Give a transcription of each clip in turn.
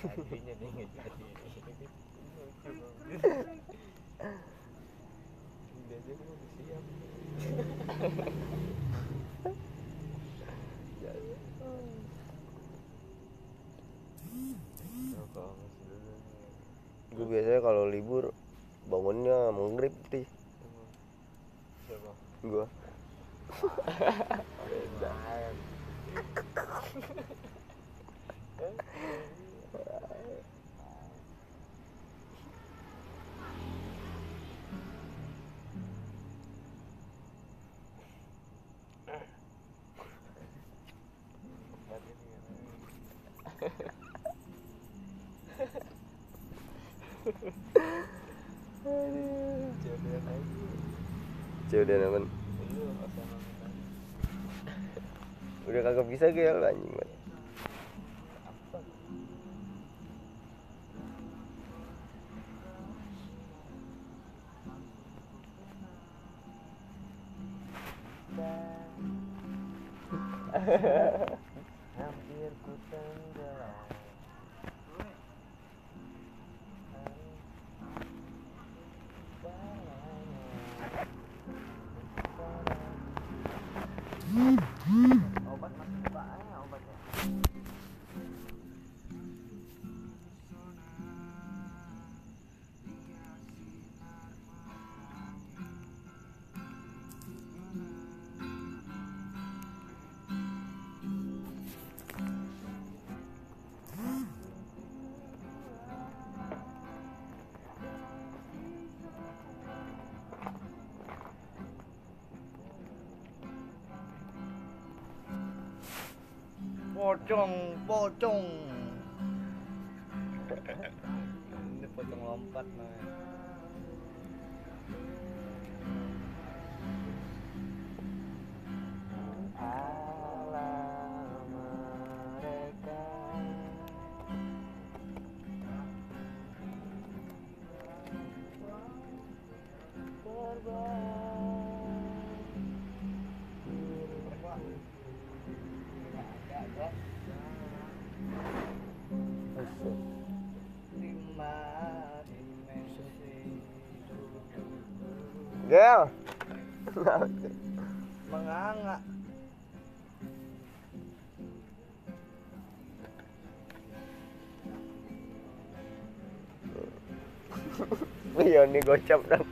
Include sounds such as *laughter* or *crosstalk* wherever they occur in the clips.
jadinya nih nggak jadi lucu banget udah aja gue udah siap gue biasanya kalau libur bangunnya maghrib sih. Siapa? gue Main. Obat ini ya, main. Jodohan aja. Cewek udah nemen udah kagak bisa kayak lu anjing banget? *laughs* Hampir ku pocong pocong. Ini pocong lompat nah Alam Yeah. Manganga. Bây giờ đi gọi chậm đang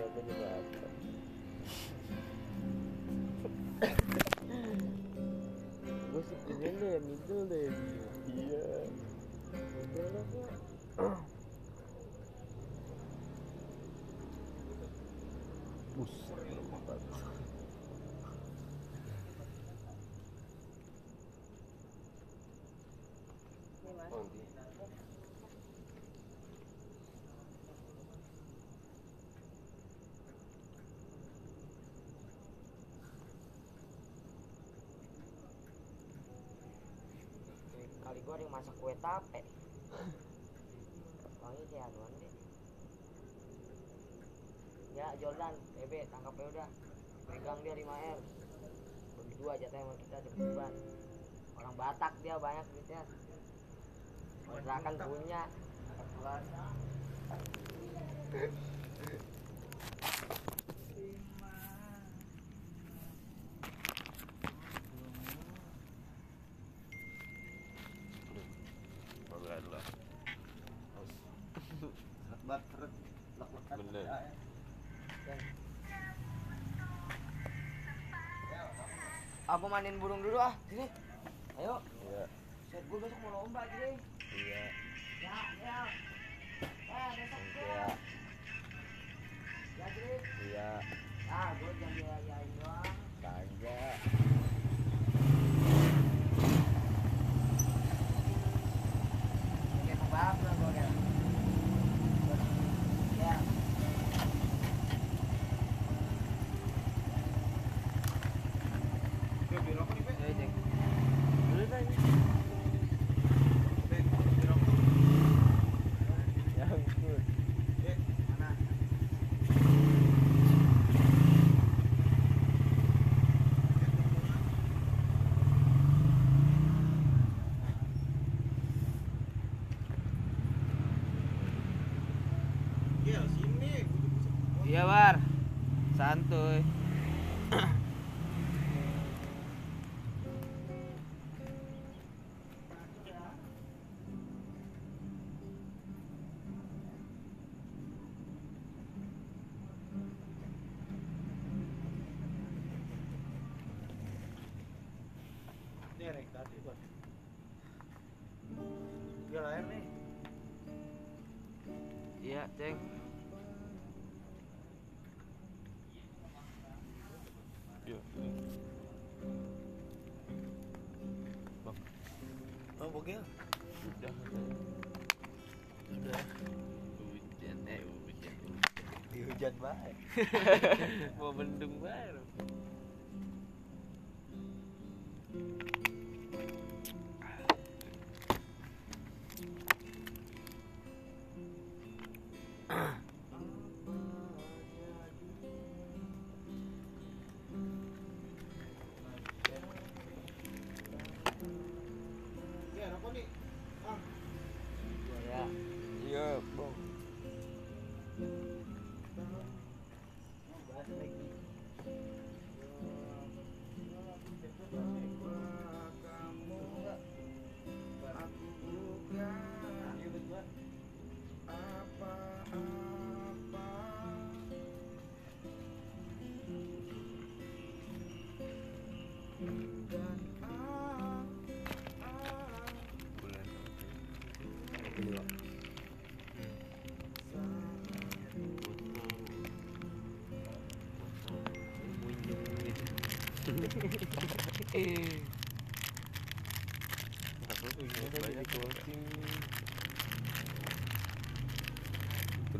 apa juga apa gue sebenarnya deh middle deh iya. Udah lah kok *clears throat* yang masak kue tape. *laughs* Wangi deh aduan deh. Ya Jordan TB tangkap ya udah. Pegang dia 5 M bagi dua jatah sama kita cepetan orang Batak dia banyak duitnya. Kontrakan punya *laughs* Enggak lah. bat seret lek-lekan Bener. Ya, ya. Aku mainin burung dulu ah. Sini ayo. Iya, set gua besok mau lomba jadi iya. ya ya. Eh besok Iya, ya. Jadi iya. ah gua jangan diayain doang Kagak. Kayak pembalap lah gua kan. Ya. Iya Bar Santuy bogel. Udah Udah. Hujan eh hujan Dihujat banget. *laughs* Mau mendung baru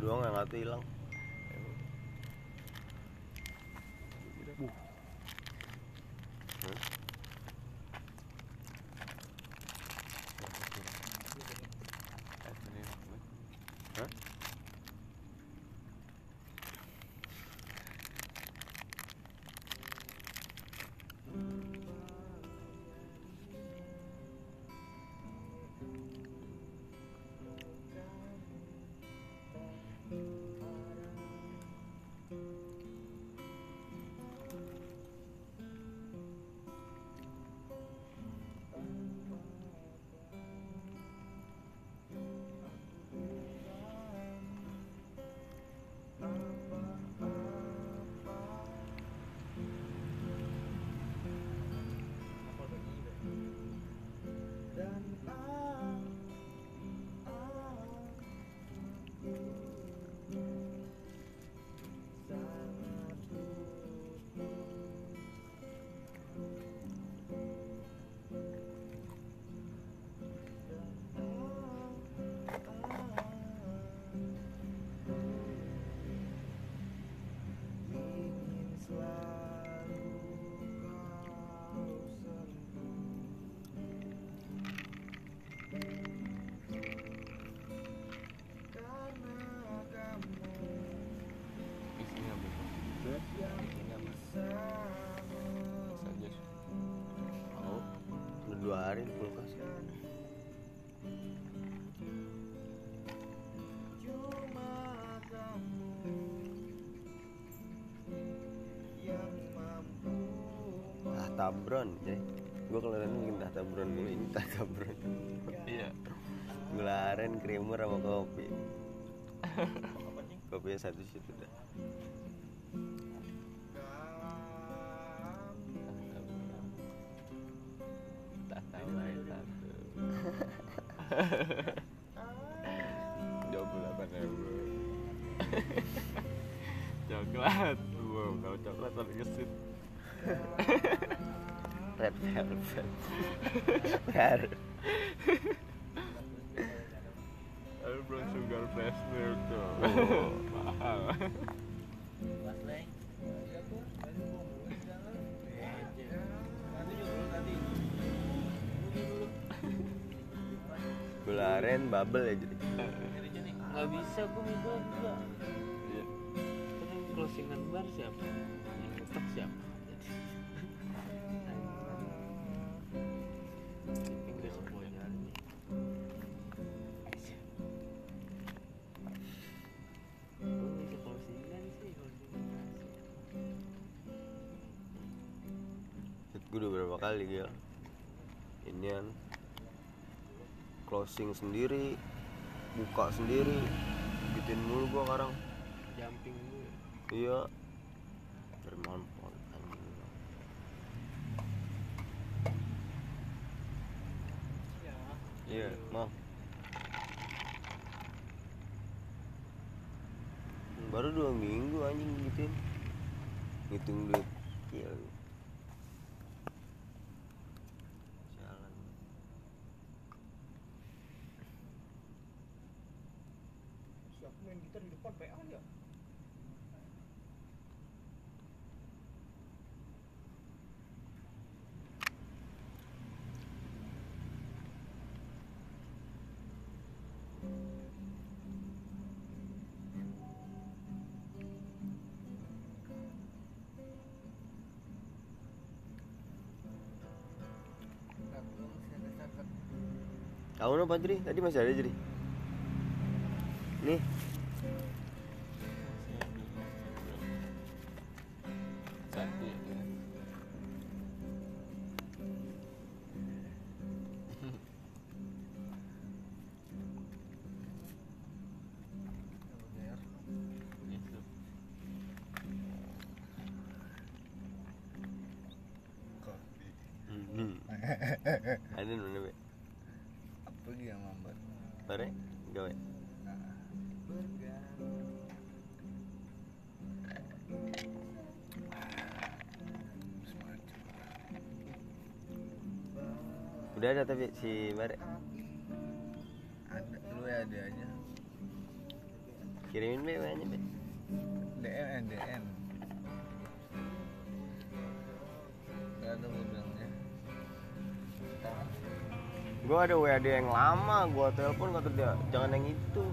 Kedua nggak ngatu hilang. Hari di kulkas. Ah, tabron, ya. Gua kalau ini bikin tabron dulu, ini tabron. Iya. Gula aren, creamer sama kopi. Kopinya satu situ dah. 28 euro coklat. Wow kalau coklat paling ngesit. Red velvet. Baru. Ayo brown sugar best milk tuh. Oh. kalian bubble ya jadi. Nggak bisa gue minta juga closingan bar siapa? Yang tetap siapa? Gue udah berapa kali gil? Ini yang closing sendiri buka sendiri gituin mulu gua sekarang. Jumping dulu iya. Dari iya. Mau baru dua minggu anjing gituin ngitung duit. Iya Tahu no Padri? Tadi masih ada jadi. Nih, tapi si Bare. Ada lu ya ada aja kirimin be banyak be. DM DM Gak ada gue bilangnya Gua ada WD yang lama, gua telepon kata dia jangan yang itu.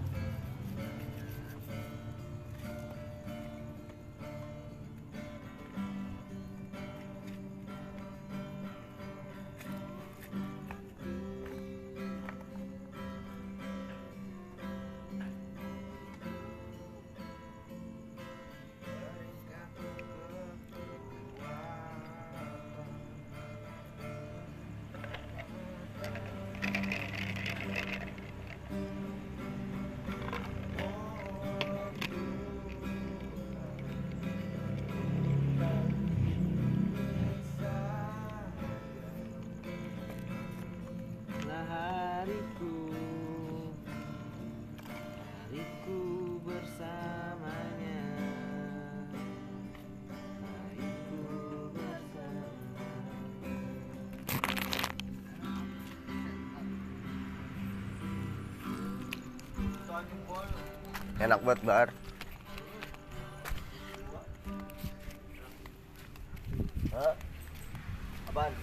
Enak banget bar. Hah? Apaan?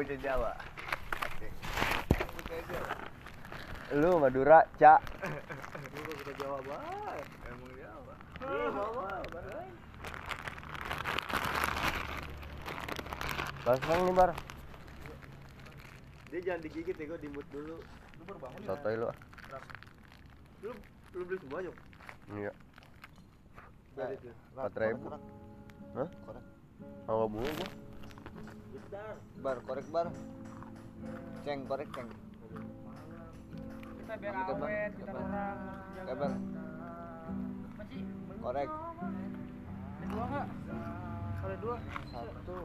Jawa, bocah Jawa. Lu Madura, Cak. Lu Jawa banget Emang Jawa. Pasang nih, Bar. Dia jangan digigit ya, gue dimut dulu. Lu baru bangun Sotoy lu. Lu lu beli sebanyak. Iya. Empat ribu. Hah? Korek. Kalau bunga gua. Bar, korek bar. Ceng, korek ceng. kita biar Kita, Bang. awet kita orang Kabar. Korek. ada dua nggak ada dua Satu.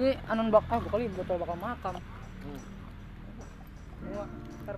ini anon bak ah kali botol bakal makam Hmm. dua ntar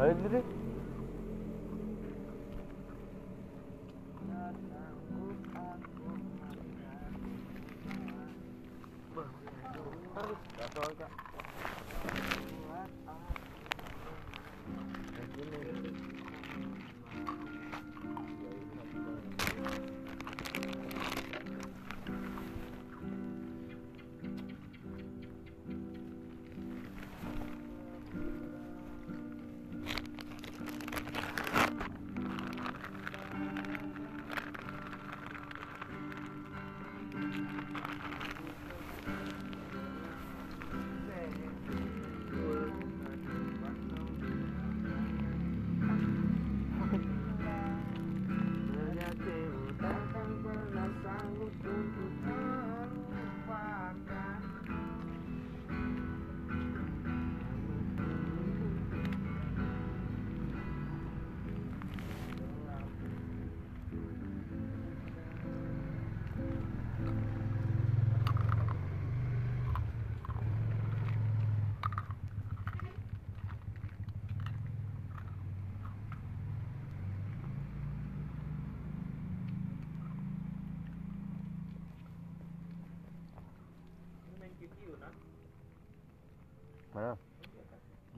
Hayırdır?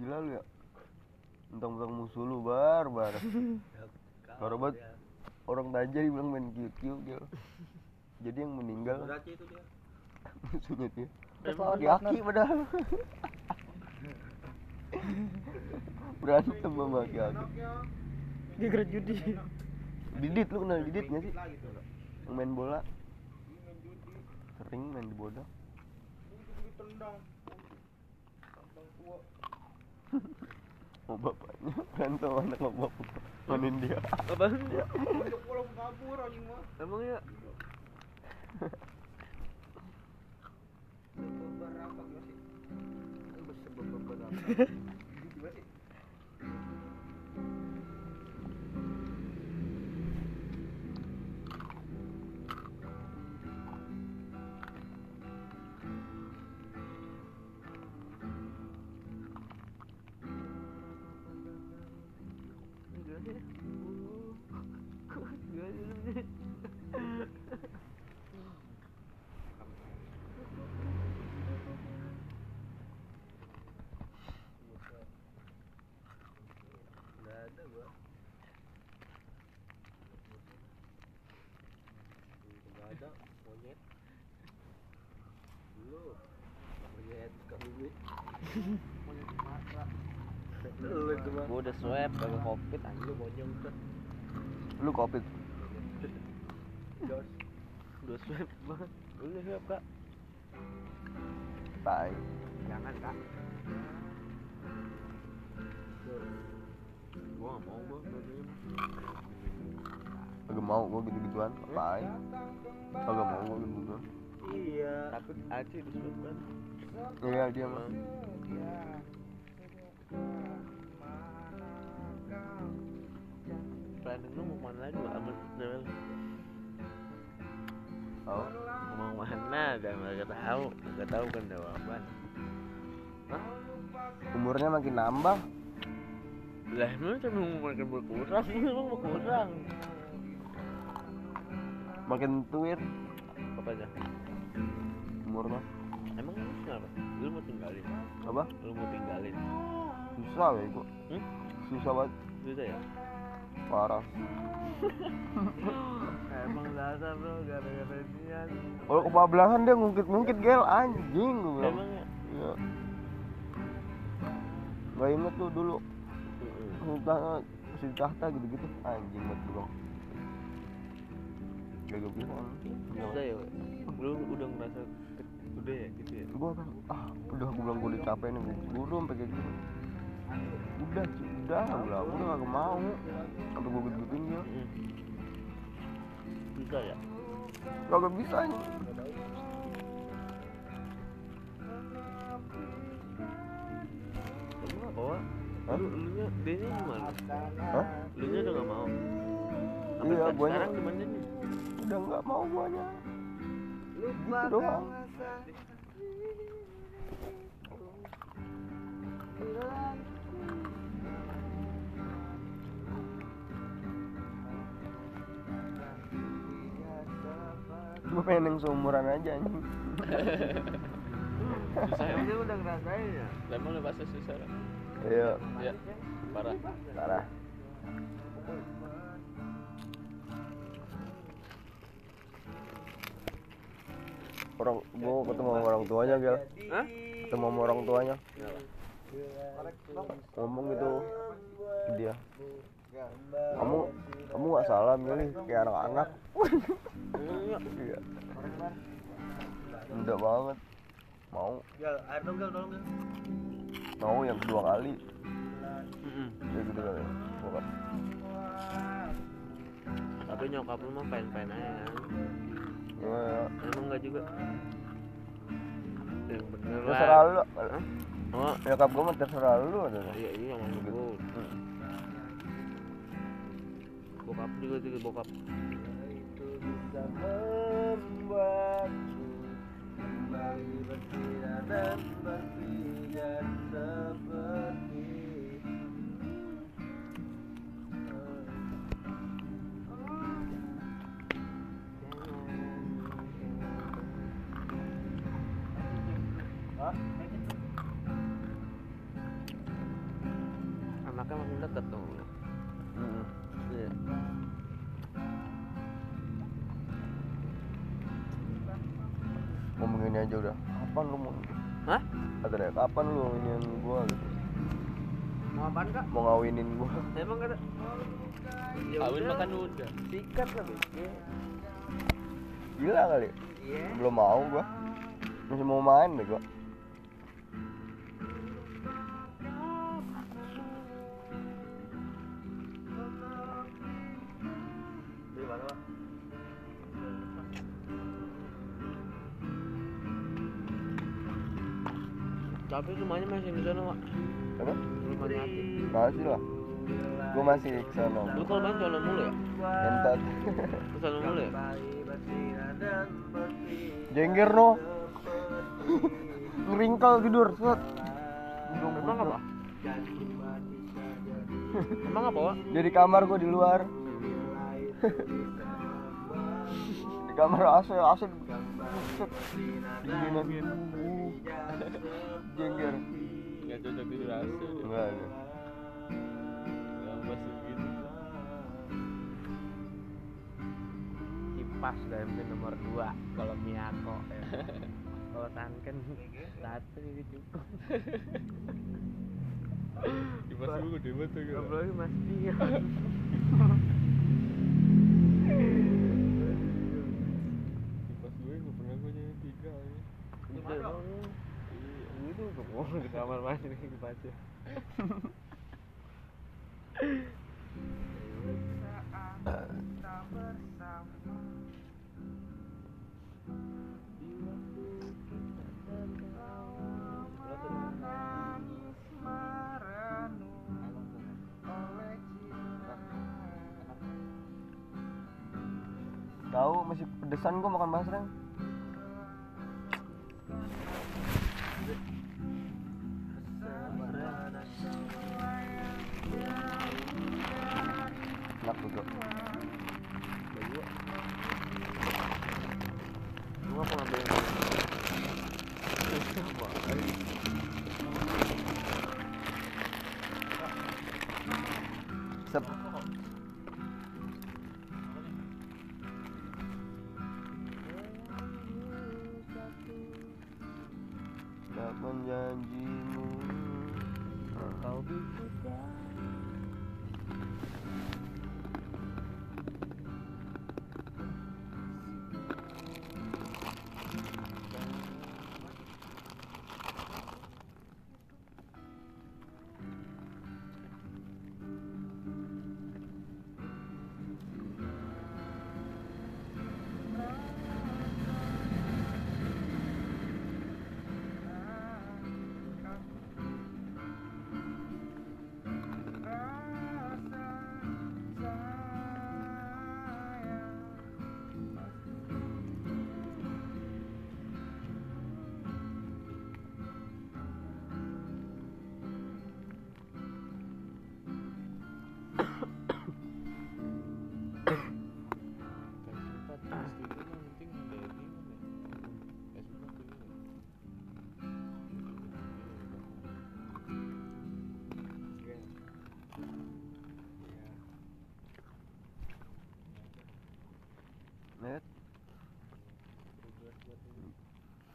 Gila lu ya. Mentang-mentang musuh lu bar bar. Baru banget orang Taja dibilang main QQ gitu. Jadi yang meninggal itu dia. *laughs* musuhnya dia. Aki-aki padahal. *laughs* Berantem sama aki-aki. dia gerak judi Didit lu kenal Didit gak sih? Lah gitu. Yang main bola Main judi. sering main di bodoh. Mau bapaknya berantem anak sama bapak mainin dia. Dia? Pulang kabur anjing mah. Emang ya? Beberapa gimana sih? Beberapa. *laughs* swab kagak covid anjing. Lu monyong tuh. lu covid? Dos. udah swab banget lu swab kak? Tai. Jangan kak. Gua nggak mau gua kagak mau gua gitu gituan tai. Kagak mau gua gitu gituan Iya. takut Aceh di swab kan iya dia mah planning lu mau ke mana lagi? Amat Noel oh mau mana dan nggak tahu. Nggak tahu kan jawaban. Umurnya makin nambah. Lah emang cuma makin berkurang? Emang berkurang. Makin tuir. Apa aja umurnya emang lu kenapa? Lu mau tinggalin? Apa? Lu mau tinggalin? Susah ya gua Hmm? susah banget. Susah ya parah. *laughs* Emang dasar bro gara-gara dia kalau kebablasan dia ngungkit-ngungkit gel anjing gua bilang. Emang ya? Iya. Nggak inget tuh dulu Sultan si tahta gitu-gitu anjing banget gua. Gak gue bilang. Ya lu udah ngerasa udah ya gitu ya? Gua kan ah udah gua bilang gua udah capek nih gua buru sampai kayak gitu udah udah bilang udah gak mau. Sampai gua gitu-gituin dia. Hmm. susah ya? Kagak bisa Wak? Hah? lu lu nya dia nya gimana? Hah? lu nya udah gak mau? Sampai Iya, sekarang- guanya- sekarang gimana nih. Udah nggak mau guanya. Lupa gitu doang gue pengen yang seumuran aja anjing. *laughs* Susah ya udah ngerasain ya. Lah, emang lu pasti susah kan iya. Ya parah. Parah. Orang gua ketemu sama orang tuanya gel. Hah? ketemu sama orang tuanya. Ngomong gitu. Dia kamu kamu nggak salah milih kayak anak-anak. Iya. Muda banget. Mau. Mau yang kedua kali. Ya gitu kali. Bokap tapi nyokap lu mah pengen-pengen aja kan? Ya, emang enggak juga? Yang bener lah. terserah lu. Hah? oh. Nyokap gua mah terserah lu iya iya maksud Gitu. Bokap juga juga bokap kapan lu inian gua gitu Mau apaan kak? mau ngawinin gua emang kan Ya kawin udah. makan udah Sikat lah bikin. gila kali Iya. belum mau gua masih mau main deh gua tapi rumahnya masih di sana pak apa? Rumahnya hati masih lah gua masih ke sana. Lu kalau main sono mulu ya? Entat ke sono mulu ya? Jengger no ngeringkal tidur set. Emang apa? Emang apa pak jadi kamar gua di luar *laughs* di kamar AC AC dinginan jengger. Nggak cocok tidur AC nggak ada. Gitu. Kipas nomor dua kalau Miyako. *laughs* Kalau Tanken satu cukup. *laughs* Kipas gue gede banget apalagi Mas. Iya. *laughs* di kamar mandi nih baca tahu masih pedesan gue makan basreng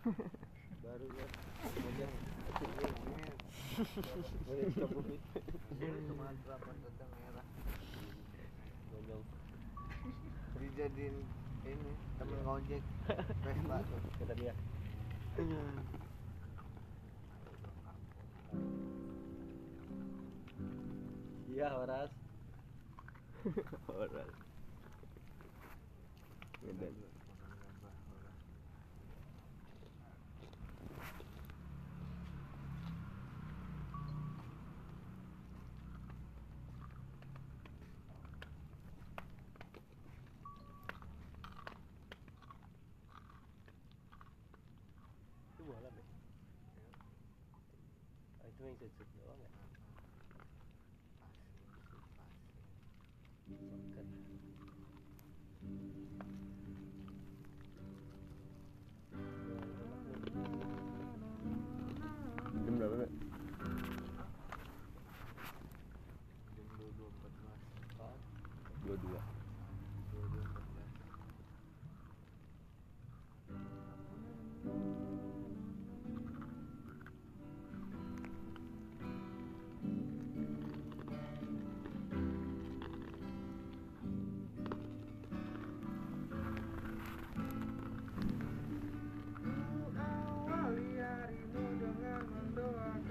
baru ya. Dijadiin ini temen ngojek Vespa tuh. Kita lihat. Iya. iya Horas. doing சரி சரி வாங்க:sari sari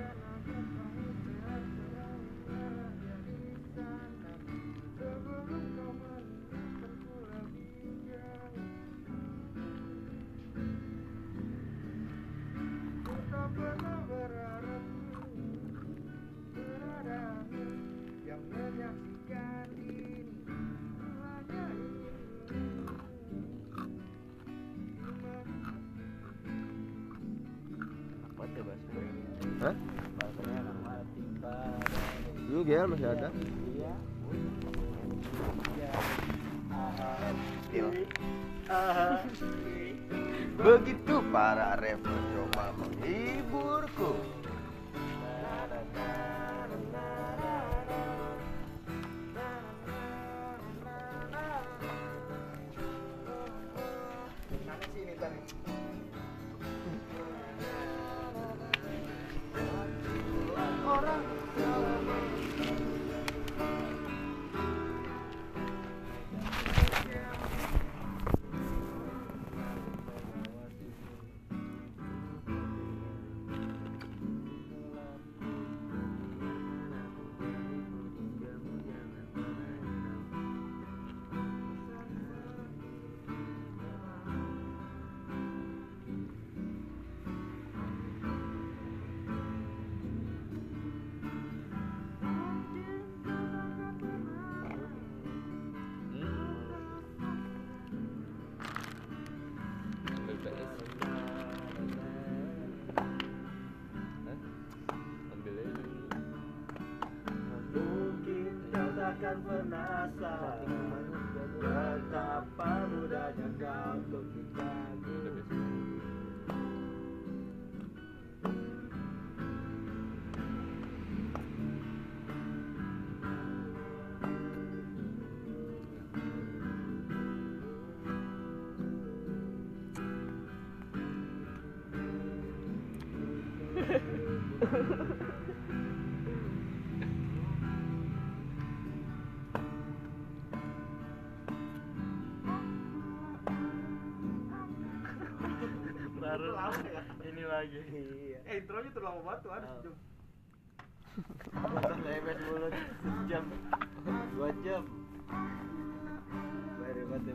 Thank you. ગયા નથી આટા baru ya? ini lagi. Iya. eh intronya terlalu banget tuh harus jam lemes mulut sejam. Dua jam. Baru banget ya,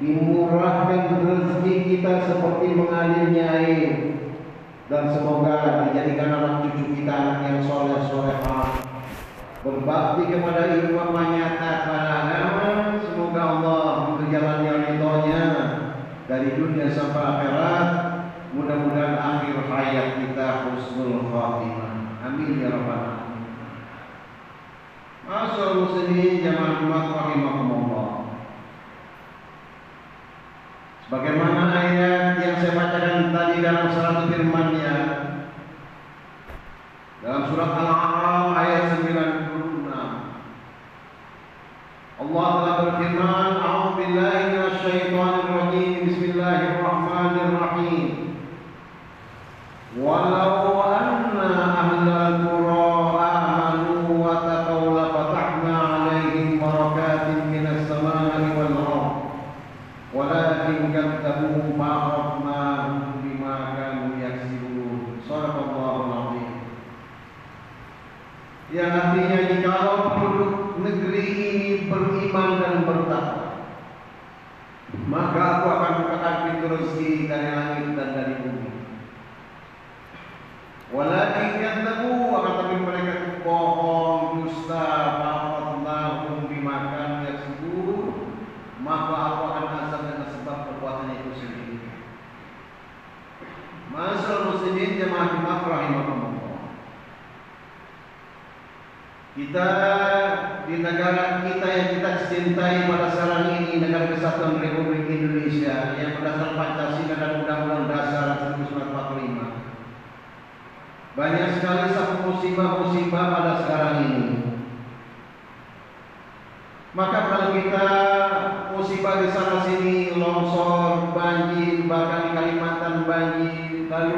dimurahkan rezeki kita seperti mengalirnya air dan semoga dijadikan anak cucu kita anak yang soleh solehah berbakti kepada ibu bapaknya tak semoga Allah berjalan yang ridhonya dari dunia sampai akhirat. Mudah-mudahan akhir hayat kita husnul khatimah. Amin ya rabbal alamin. Masyaallah muslimin jamaah rahimahumullah Bagaimana ayat yang saya bacakan tadi dalam salah satu firman-Nya dalam surat Al-A'raf ayat 96. Allah telah berfirman,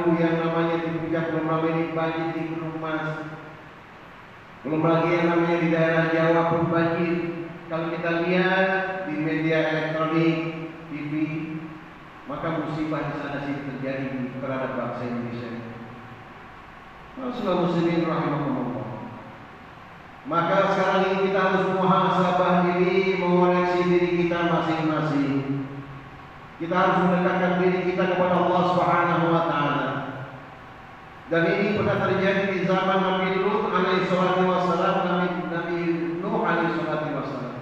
dahulu yang namanya di puncak belum ramai banjir di Gunung Mas. Belum lagi yang namanya di daerah Jawa pun banjir. Kalau kita lihat di media elektronik, TV, maka musibah di sana sih terjadi terhadap bangsa Indonesia. Rasulullah muslimin rahimahumullah. Maka sekarang ini kita harus muhasabah diri, mengoreksi diri kita masing-masing. Kita harus mendekatkan diri kita kepada Allah Subhanahu wa taala. Dan ini pernah terjadi di zaman Nabi Lut alaihi salatu wassalam, Nabi, Nabi Nuh alaihi salatu wassalam.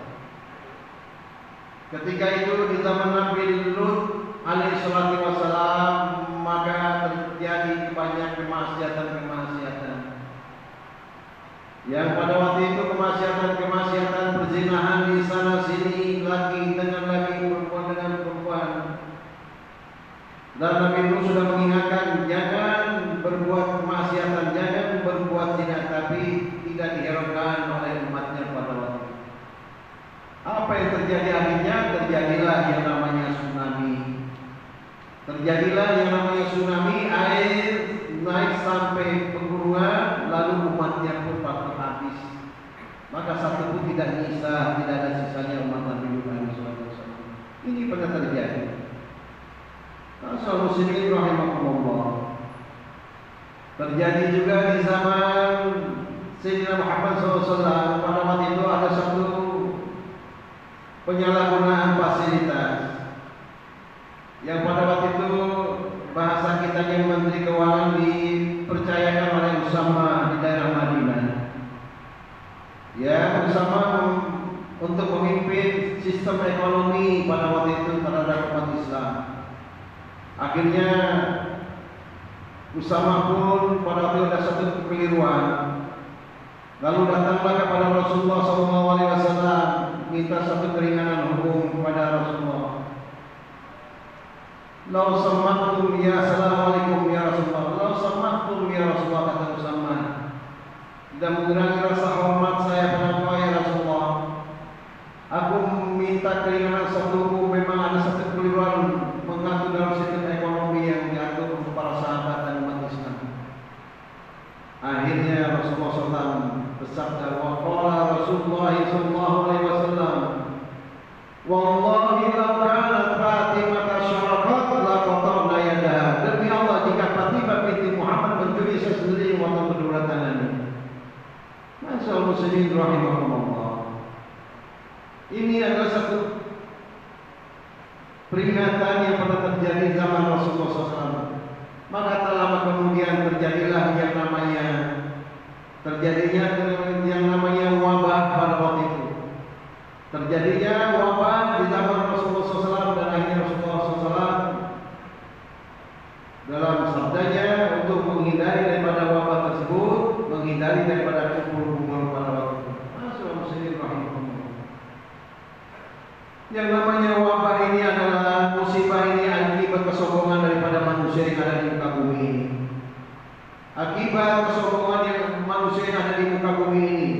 Ketika itu di zaman Nabi Lut alaihi salatu wassalam, maka terjadi banyak kemaksiatan-kemaksiatan. Yang pada waktu itu kemaksiatan-kemaksiatan perzinahan di sana sini laki dengan laki perempuan dengan perempuan. Dan Nabi Nuh sudah mengingatkan jangan berbuat kemaksiatan, jangan berbuat zina tapi tidak diharapkan oleh umatnya pada waktu itu. Apa yang terjadi akhirnya? Terjadilah yang namanya tsunami. Terjadilah yang namanya tsunami, air naik sampai pegunungan, lalu umatnya pun patut habis. Maka satu pun tidak bisa, tidak ada sisanya umat Nabi Nuh SAW. Ini pernah terjadi. Asal muslimin rahimahumullah. Terjadi juga di zaman Sayyidina Muhammad SAW pada waktu itu ada satu penyalahgunaan fasilitas yang pada waktu itu bahasa kita yang Menteri Keuangan dipercayakan oleh Usama di daerah Madinah. Ya, Usama untuk memimpin sistem ekonomi pada waktu itu terhadap umat Islam. Akhirnya Usama pun pada waktu itu ada satu kekeliruan. Lalu datanglah kepada Rasulullah SAW minta satu keringanan hukum kepada Rasulullah. Lau samahtum ya assalamualaikum ya Rasulullah. Lau samahtum ya Rasulullah kata Usama. Tidak mengurangi rasa hormat saya pada ya Rasulullah. Aku minta keringanan hukum memang ada satu kekeliruan mengatur dalam sistem ekonomi yang diatur untuk para sahabat dan umat Islam. Akhirnya Rasulullah SAW bersabda wa Rasulullah wasallam Wallahi law muslimin rahimahumullah. Ini adalah satu peringatan yang pernah terjadi zaman Rasulullah SAW. Maka tak lama kemudian terjadilah yang namanya terjadinya yang namanya wabah pada waktu itu. Terjadinya wabah di zaman Rasulullah SAW dan akhirnya Rasulullah SAW dalam sabdanya untuk menghindari daripada wabah tersebut, menghindari daripada kumpul-kumpul pada waktu itu. Masya muslimin rahimahumullah. Yang namanya wabah ini adalah musibah ini akibat kesombongan daripada manusia yang ada di muka bumi ini. Akibat kesombongan yang manusia yang ada di muka bumi ini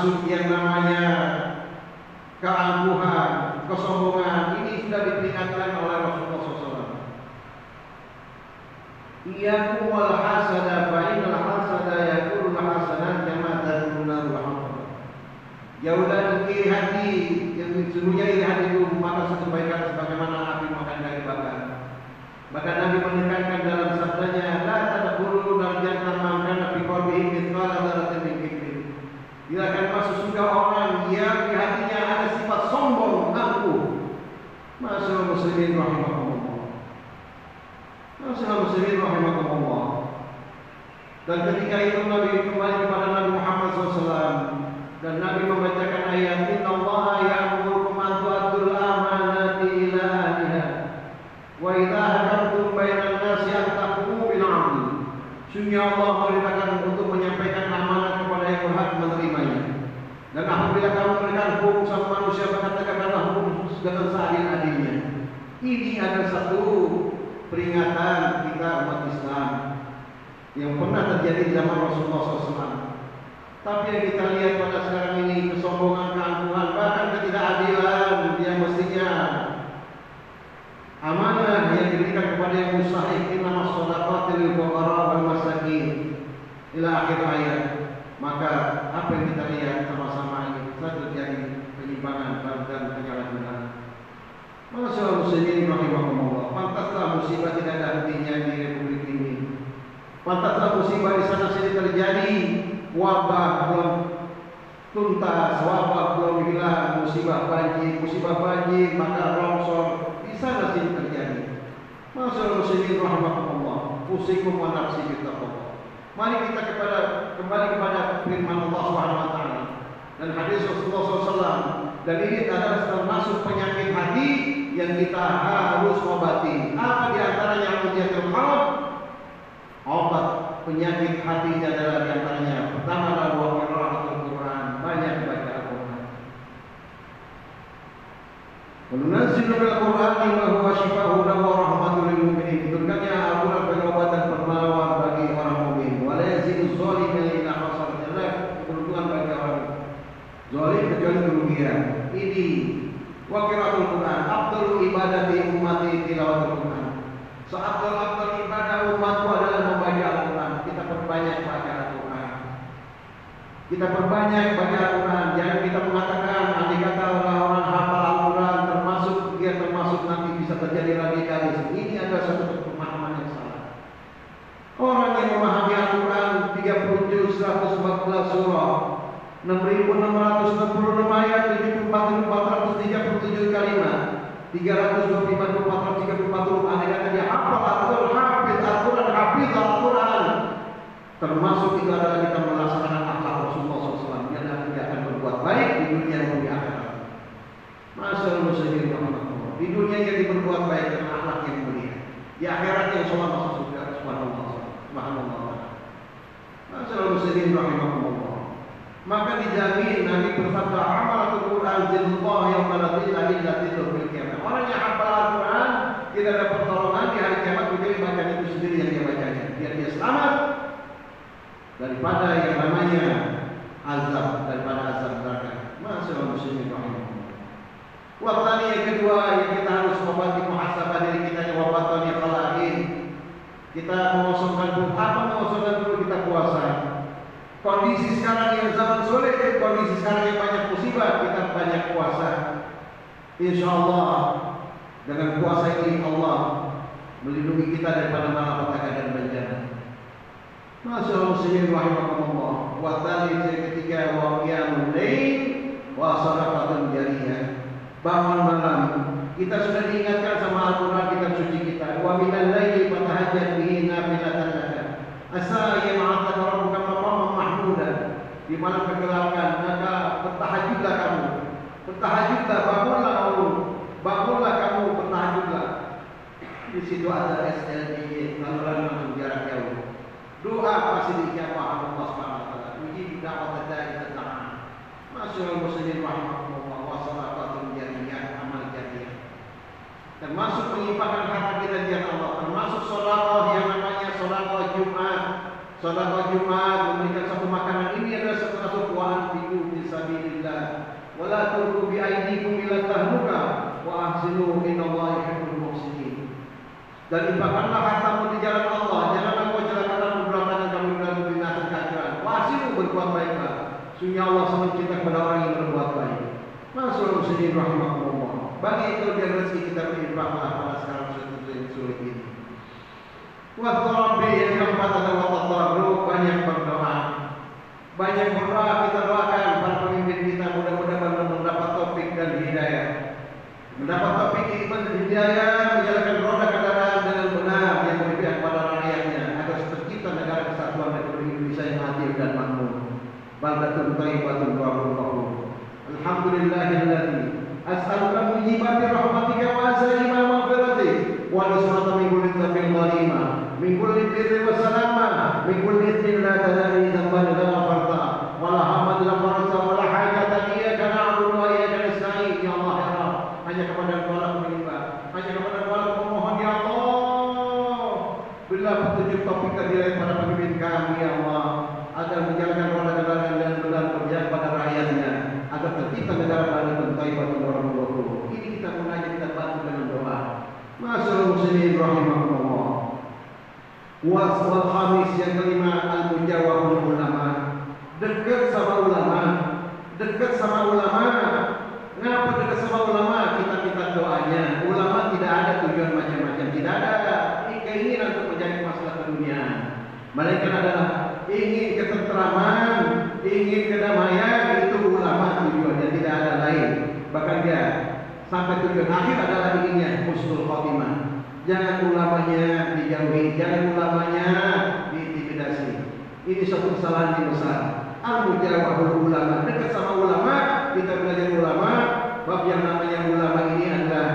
termasuk yang namanya keangkuhan, kesombongan ini sudah diperingatkan oleh Rasulullah SAW. Iyakum wal hasada fa innal hasada yakulu hasanan kama tadunna rahmat. Jauhlah iri hati yang sesungguhnya iri hati itu maka satu kebaikan sebagaimana api makan dari bakar. Maka Nabi menekankan dalam sabdanya, la tadkhulu dalam jannah man kana fi qalbihi mithqala dzarratin min kibrin. Bila akan masuk surga orang yang di hatinya ada sifat sombong, angkuh. Masyaallah muslimin rahimahumullah. Masyaallah muslimin rahimahumullah. Dan ketika itu Nabi kembali kepada Nabi Muhammad SAW dan Nabi membacakan ayat Inna Allah ya'muru an amanati ila ahliha wa idza hakamtum bainan nasi an tahkumu bil 'adl. Sungguh Allah memerintahkan untuk menyampaikan amanat kepada yang berhak menerimanya. Dan apabila kamu memberikan hukum sama manusia maka tegakkanlah hukum dengan seadil-adilnya. Ini adalah satu peringatan kita umat Islam yang pernah terjadi di zaman Rasulullah SAW. Tapi yang kita lihat pada sekarang ini kesombongan, keangkuhan, bahkan ketidakadilan yang mestinya amanah yang diberikan kepada yang mustahik inna masadaqatil fuqara wal masakin ila akhir ayat. Maka apa yang kita lihat sama-sama ini telah terjadi penyimpangan dan penyalahgunaan. Masyaallah muslimin rahimahumullah. Pantaslah musibah tidak ada hentinya di republik ini. Pantaslah musibah di sana sini terjadi wabah belum tuntas, wabah belum hilang, musibah banjir, musibah banjir, maka longsor di sana sini terjadi. Masyaallah muslimin rahimakumullah. Usikum wa nafsi bittaqwa. Mari kita kepada kembali kepada firman Allah Subhanahu wa taala dan hadis Rasulullah SAW dan ini adalah termasuk penyakit hati yang kita harus obati. Apa di antaranya ujiatul qalb? Obat penyakit hatinya adalah di antaranya pertama adalah wa qiraatul Quran, banyak baca Al-Quran. Menunazzilu bil Qur'ani ma huwa shifaa'un wa rahmatun lil mu'minin. Turunkannya Al-Quran sebagai obat dan pertolongan bagi orang mukmin. Wa la yazidu dzalimin illa khasara. Jelek keuntungan bagi orang zalim kecuali kerugian. Ini wa qiraatul Quran, afdalul ibadati ummati tilawatul Quran. Seabdal abdal ibadah umatku adalah membaca Al-Quran. Kita perbanyak baca Al-Quran. Kita perbanyak baca Al-Quran. Jangan kita mengatakan nanti kata orang-orang hafal Al-Quran termasuk dia termasuk nanti bisa terjadi radikalisme. Ini adalah satu pemahaman yang salah. Orang yang memahami Al-Quran 30 juz 114 surah 6666 ayat 74437 kalimat 325 434 huruf andai kata dia hafal Al-Quran hafiz Al-Quran hafiz Al-Quran. Termasuk itu adalah kita melaksanakan akhlak Rasulullah SAW yang nanti akan berbuat baik di dunia maupun di akhirat. Masyaallah muslimin rahmatullah di dunia jadi berbuat baik dengan akhlak yang mulia. Di akhirat yang sholat masuk subhanallah subhanallah. Masyaallah muslimin rahmatullah maka dijamin Nabi bersabda amalatul Quran zillah yang maladillah illa bil kiamat. Orang yang hafal Al-Quran tidak ada pertolongan di hari kiamat kecuali bacaan itu sendiri yang dia bacanya. Biar dia selamat daripada yang namanya azab daripada azab neraka. Masyaallah muslimin rahimahullah. Waktu yang kedua yang kita harus obati muhasabah diri kita yang wabatani khalain. Kita mengosongkan dulu apa mengosongkan dulu kita puasa. Kondisi sekarang yang zaman sulit, kondisi sekarang yang banyak musibah, kita banyak puasa. Insya Allah dengan puasa ini Allah melindungi kita daripada malapetaka dan bencana. Masya Allah muslimin rahimahumullah. Wa tali yang ketiga wa qiyamul lail wa sadaqatun jariyah. Bangun malam. Kita sudah diingatkan sama Al-Quran kitab suci kita. Wa minal laili fatahajjat bihi nafilatan laka. Asa mahmudan. Di malam kegelapan maka bertahajudlah kamu. Bertahajudlah, bangunlah kamu. Bangunlah kamu, bertahajudlah. Di situ ada SLDY, lalu langsung jarak jauh. Doa pasti dijawab Allah Subhanahu wa taala. Uji da'wat dari ta'ala. Masyaallah muslimin rahimahumullah wa sadaqatun jariyah amal jariyah. Termasuk menyimpangkan harta kita di Allah, termasuk sedekah yang namanya sedekah Jumat. Sedekah Jumat memberikan satu Dan infakkanlah hartamu di jalan Allah. Janganlah kau celakakan beberapa yang kamu dalam binasa kekafiran. Wasimu berbuat baiklah. Sungguh Allah sangat cinta kepada orang yang berbuat baik. Masuk muslimin rahimahullah. Bagi itu dia rezeki kita berinfaklah pada sekarang sulit ini. Waktu yang keempat adalah waktu banyak berdoa. Banyak berdoa kita doakan para pemimpin kita mudah-mudahan mendapat topik dan hidayah. Mendapat topik iman dan hidayah menjalankan roda kendaraan dengan benar yang berpihak kepada rakyatnya agar tercipta negara kesatuan Republik Indonesia yang adil dan makmur. Baldatun thayyibatun wa rahmatuh. Alhamdulillahilladzi as'aluka mujibati rahmatika wa azaima maghfiratik wa nusrata min kulli dhanbin dhalima min kulli birri wa salama min kulli ithmin la tadari dhanban la ghafarta wa la hamad la farasa wa la hajata iyyaka na'budu wa iyyaka nasta'in. Ya Allah ya hanya kepada lah menyembah. Hanya kepada lah memohon ya Allah. Bila petunjuk taufik diri pada pemimpin kami ya Allah agar menjalankan roda negara baru dan taibatun warahmatullahi ini kita mengajak kita bantu dengan doa. Masyaallah muslimin rahimahumullah Was wal khamis yang kelima al mujawabul ulama. Dekat sama ulama. Dekat sama ulama. Kenapa dekat sama ulama? Kita minta doanya. Ulama tidak ada tujuan macam-macam. Tidak ada. Keinginan untuk menjadi masalah dunia. Mereka adalah ingin ketentraman, ingin kedamaian itu ulama tujuannya tidak ada lain. Bahkan dia sampai tujuan akhir adalah inginnya husnul khotimah. Jangan ulamanya dijauhi, jangan ulamanya diintimidasi. Ini suatu kesalahan yang besar. Al-mujawahul ulama dekat sama ulama, kita belajar ulama. Bab yang namanya ulama ini adalah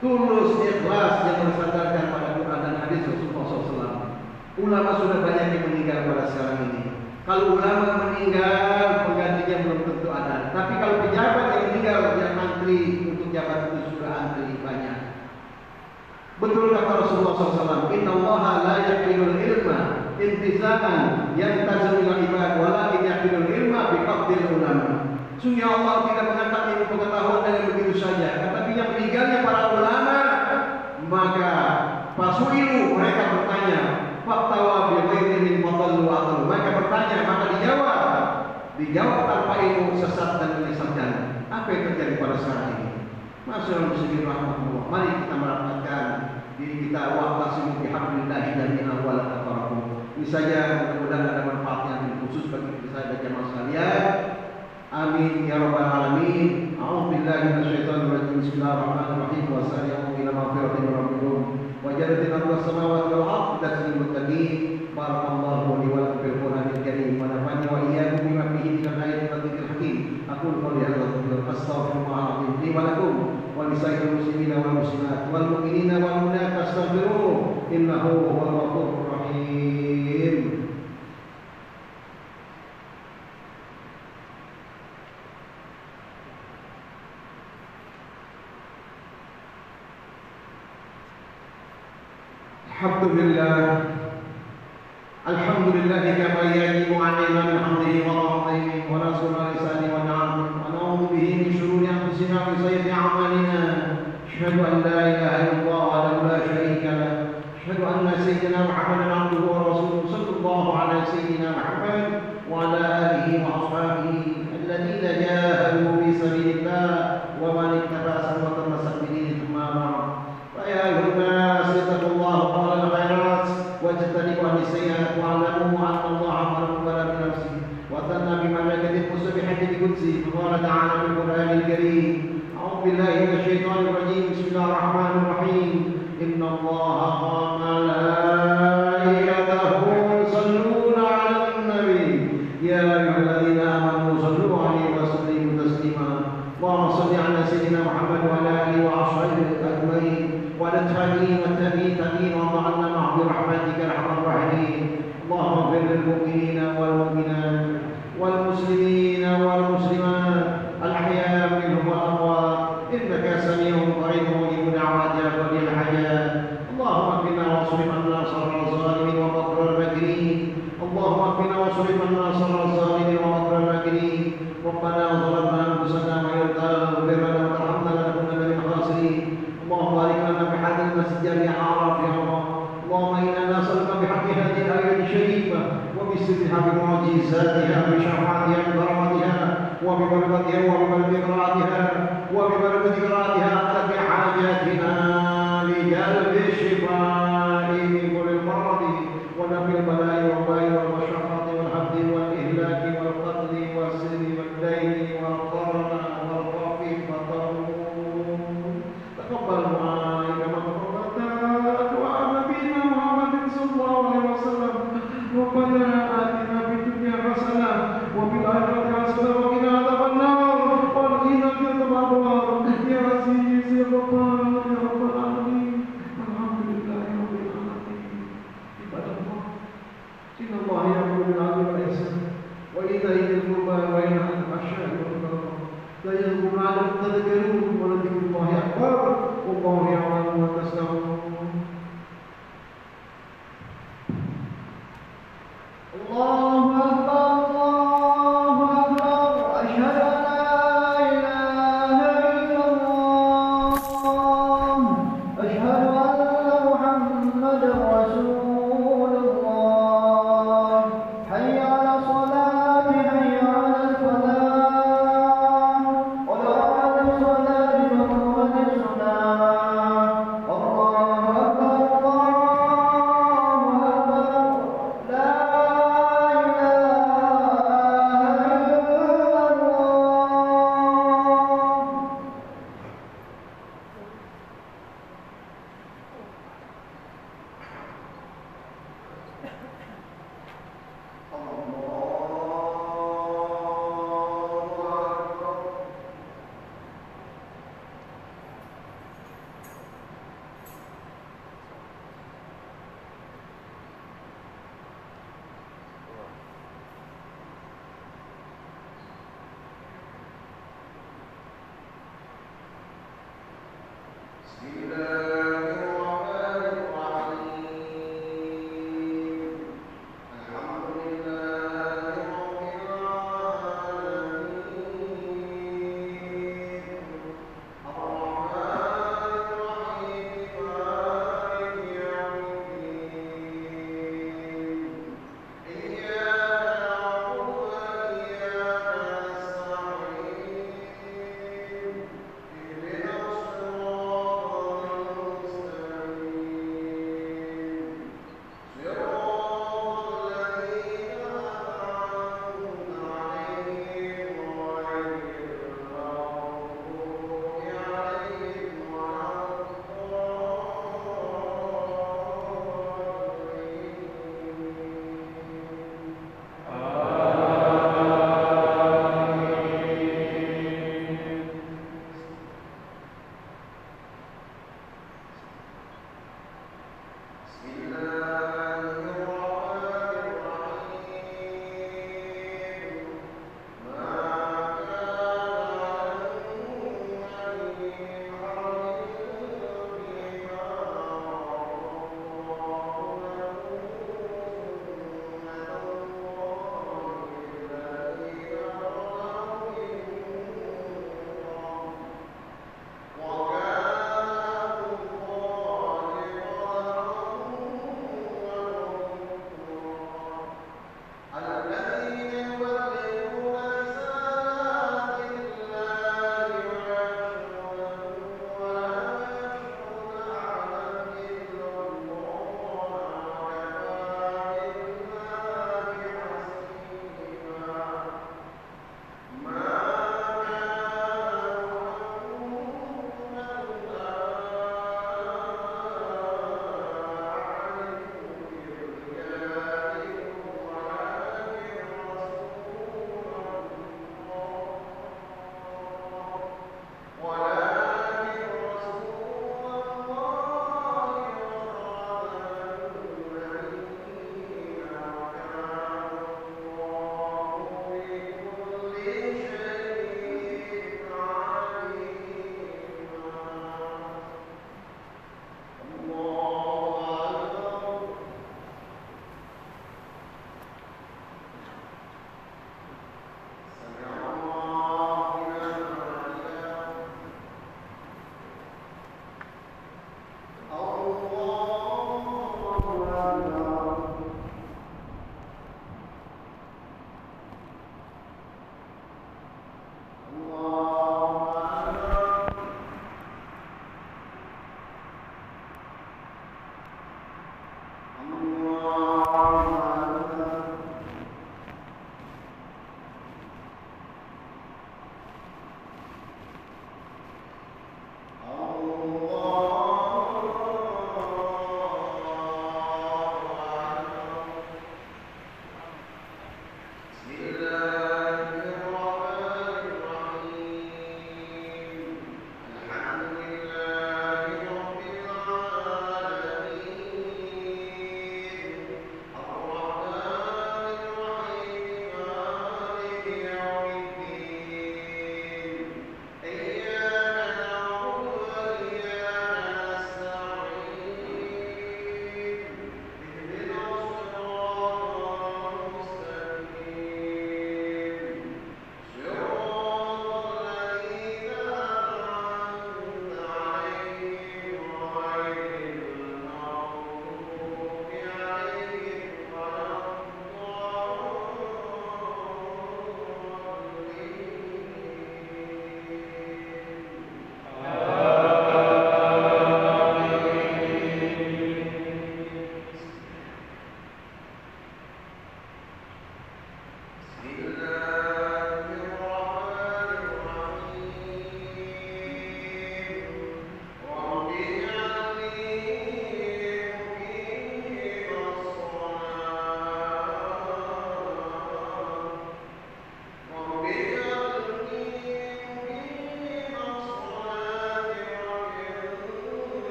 tulus ikhlas yang bersandarkan pada Quran dan hadis Rasulullah SAW. Ulama sudah banyak yang meninggal pada sekarang ini. Kalau ulama meninggal, penggantinya belum tentu ada. Tapi kalau pejabat yang meninggal, yang antri untuk jabat antri banyak. Betul kata Rasulullah SAW, Inna Allah la yakilul ilma intizaan yang tazamil ibad walakin yakilul ilma biqabdil ulama. Sungguh Allah tidak mengangkat ilmu pengetahuan dengan begitu saja. Tetapi yang meninggalnya para ulama, maka pasuilu mereka bertanya, Faktawa biwairin min fadallu atau Mereka bertanya, maka dijawab. Dijawab tanpa ilmu sesat dan menyesatkan. Apa yang terjadi pada sekarang ini? Masyaallah muslimin rahmatullah. Mari kita merapatkan diri kita waqtasimu bihablillahi jami'an wa la tafarraqu. Ini saja mudah-mudahan ada manfaat yang khusus bagi kita dan jamaah sekalian. Amin ya rabbal alamin. A'udzu billahi rajim. Bismillahirrahmanirrahim. Wa sari'u ila maghfiratin min rabbikum wa jannatin arduha samawati wal ardi lil muttaqin. Barakallahu li wa ومساكن المسلمين والمسلمات والمؤمنين والمؤمنات فاستغفروه إنه هو الغفور الرحيم. الحمد لله الحمد لله كما يجب علينا بحمده حمده وطاعته ونصره أشهد أن لا إله إلا الله وحده لا شريك له. أشهد أن سيدنا محمدا عبده ورسوله صلى الله على سيدنا محمد وعلى آله وأصحابه الذين جاهدوا في سبيل romántica لا يذكرون على تذكرون ولذكر الله أكبر. والله يعلم ما تسمعون.